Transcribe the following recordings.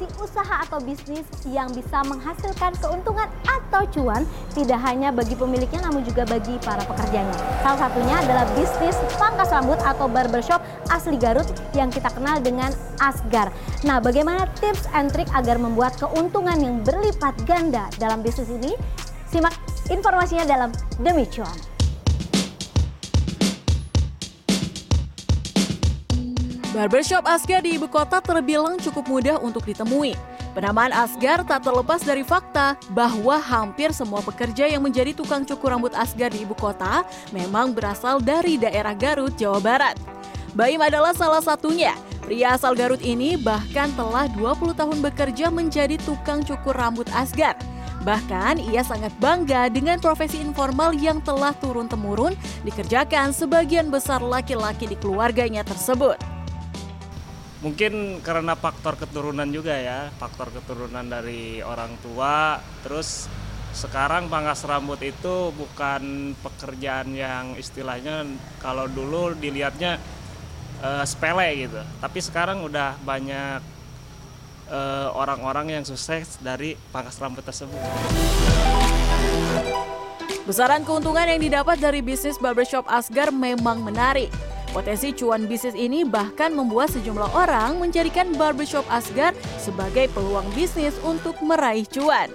potensi usaha atau bisnis yang bisa menghasilkan keuntungan atau cuan tidak hanya bagi pemiliknya namun juga bagi para pekerjanya. Salah satunya adalah bisnis pangkas rambut atau barbershop asli Garut yang kita kenal dengan Asgar. Nah, bagaimana tips and trick agar membuat keuntungan yang berlipat ganda dalam bisnis ini? Simak informasinya dalam Demi Cuan. Barbershop Asgar di ibu kota terbilang cukup mudah untuk ditemui. Penamaan Asgar tak terlepas dari fakta bahwa hampir semua pekerja yang menjadi tukang cukur rambut Asgar di ibu kota memang berasal dari daerah Garut, Jawa Barat. Baim adalah salah satunya. Pria asal Garut ini bahkan telah 20 tahun bekerja menjadi tukang cukur rambut Asgar. Bahkan ia sangat bangga dengan profesi informal yang telah turun-temurun dikerjakan sebagian besar laki-laki di keluarganya tersebut mungkin karena faktor keturunan juga ya faktor keturunan dari orang tua. Terus sekarang pangkas rambut itu bukan pekerjaan yang istilahnya kalau dulu dilihatnya uh, sepele gitu. Tapi sekarang udah banyak eh, orang-orang uh, yang sukses dari pangkas rambut tersebut. Besaran keuntungan yang didapat dari bisnis barbershop Asgar memang menarik Potensi cuan bisnis ini bahkan membuat sejumlah orang menjadikan barbershop Asgar sebagai peluang bisnis untuk meraih cuan.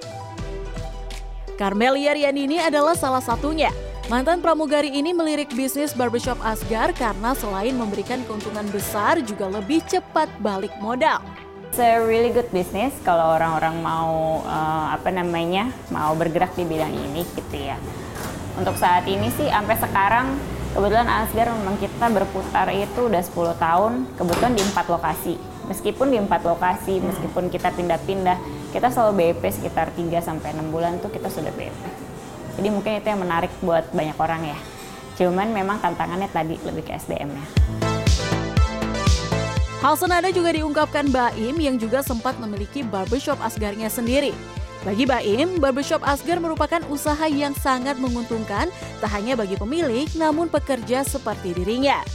Carmelia Rianini adalah salah satunya. Mantan pramugari ini melirik bisnis barbershop Asgar karena selain memberikan keuntungan besar juga lebih cepat balik modal. It's a really good business kalau orang-orang mau uh, apa namanya mau bergerak di bidang ini gitu ya. Untuk saat ini sih sampai sekarang kebetulan Asgar memang kita berputar itu udah 10 tahun kebetulan di empat lokasi. Meskipun di empat lokasi meskipun kita pindah-pindah kita selalu BEP sekitar 3 sampai 6 bulan tuh kita sudah BEP jadi mungkin itu yang menarik buat banyak orang ya. Cuman memang tantangannya tadi lebih ke SDM-nya Hal senada juga diungkapkan Baim yang juga sempat memiliki barbershop Asgarnya sendiri. Bagi Baim, barbershop Asgar merupakan usaha yang sangat menguntungkan tak hanya bagi pemilik namun pekerja seperti dirinya.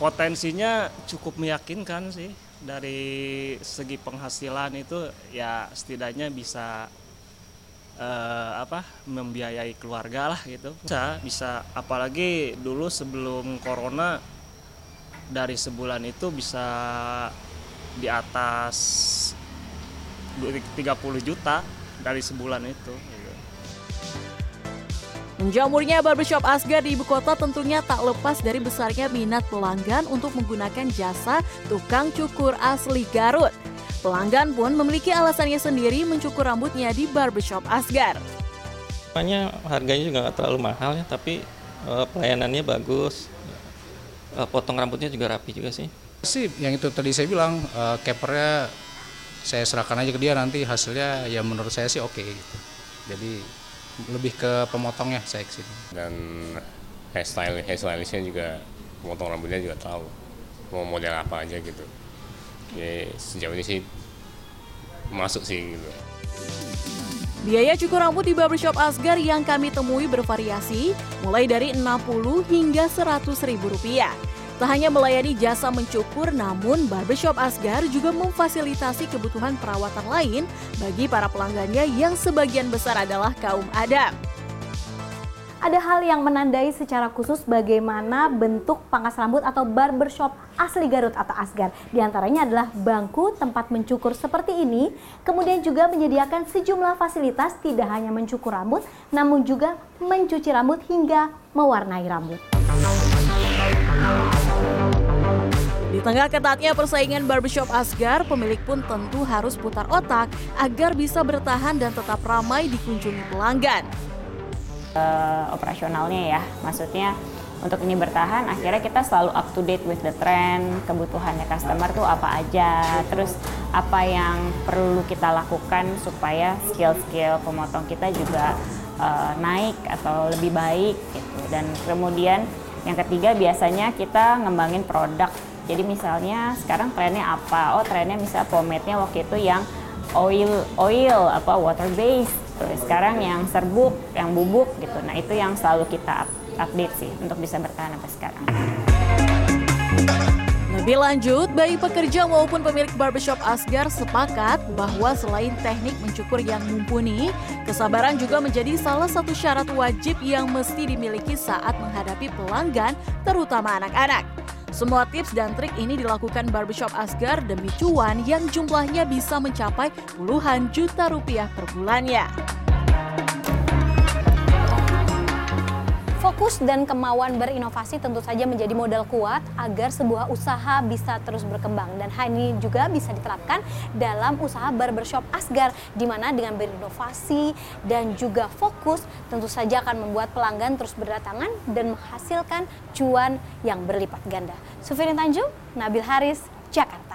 Potensinya cukup meyakinkan sih. Dari segi penghasilan itu ya setidaknya bisa uh, apa membiayai keluarga lah gitu. Bisa bisa. Apalagi dulu sebelum corona dari sebulan itu bisa di atas 30 juta dari sebulan itu. Menjamurnya barbershop Asgar di ibu kota tentunya tak lepas dari besarnya minat pelanggan untuk menggunakan jasa tukang cukur asli Garut. Pelanggan pun memiliki alasannya sendiri mencukur rambutnya di barbershop Asgar. Hanya harganya juga nggak terlalu mahal ya, tapi uh, pelayanannya bagus. Uh, potong rambutnya juga rapi juga sih. Sih, yang itu tadi saya bilang uh, kepernya saya serahkan aja ke dia nanti hasilnya ya menurut saya sih oke okay, gitu. Jadi lebih ke pemotongnya saya ke sini. Dan hairstyle hairstylistnya juga pemotong rambutnya juga tahu mau model apa aja gitu. Jadi sejauh ini sih masuk sih gitu. Biaya cukur rambut di barbershop Asgar yang kami temui bervariasi, mulai dari 60 hingga 100 ribu rupiah. Tak hanya melayani jasa mencukur, namun barbershop Asgar juga memfasilitasi kebutuhan perawatan lain bagi para pelanggannya yang sebagian besar adalah kaum Adam. Ada hal yang menandai secara khusus bagaimana bentuk pangkas rambut atau barbershop asli Garut atau Asgar. Di antaranya adalah bangku tempat mencukur seperti ini, kemudian juga menyediakan sejumlah fasilitas tidak hanya mencukur rambut, namun juga mencuci rambut hingga mewarnai rambut. Di tengah ketatnya persaingan barbershop Asgar, pemilik pun tentu harus putar otak agar bisa bertahan dan tetap ramai dikunjungi pelanggan. Uh, operasionalnya ya, maksudnya untuk ini bertahan, akhirnya kita selalu up to date with the trend, kebutuhannya customer tuh apa aja, terus apa yang perlu kita lakukan supaya skill-skill pemotong kita juga uh, naik atau lebih baik gitu. Dan kemudian yang ketiga biasanya kita ngembangin produk jadi misalnya sekarang trennya apa? Oh trennya misalnya pomade-nya waktu itu yang oil oil apa water based. Terus sekarang yang serbuk, yang bubuk gitu. Nah itu yang selalu kita update sih untuk bisa bertahan sampai sekarang. Lebih lanjut, baik pekerja maupun pemilik barbershop Asgar sepakat bahwa selain teknik mencukur yang mumpuni, kesabaran juga menjadi salah satu syarat wajib yang mesti dimiliki saat menghadapi pelanggan, terutama anak-anak. Semua tips dan trik ini dilakukan barbershop Asgar demi cuan yang jumlahnya bisa mencapai puluhan juta rupiah per bulannya. Fokus dan kemauan berinovasi tentu saja menjadi modal kuat agar sebuah usaha bisa terus berkembang dan hal ini juga bisa diterapkan dalam usaha barbershop Asgar di mana dengan berinovasi dan juga fokus tentu saja akan membuat pelanggan terus berdatangan dan menghasilkan cuan yang berlipat ganda. Sufirin Tanjung, Nabil Haris, Jakarta.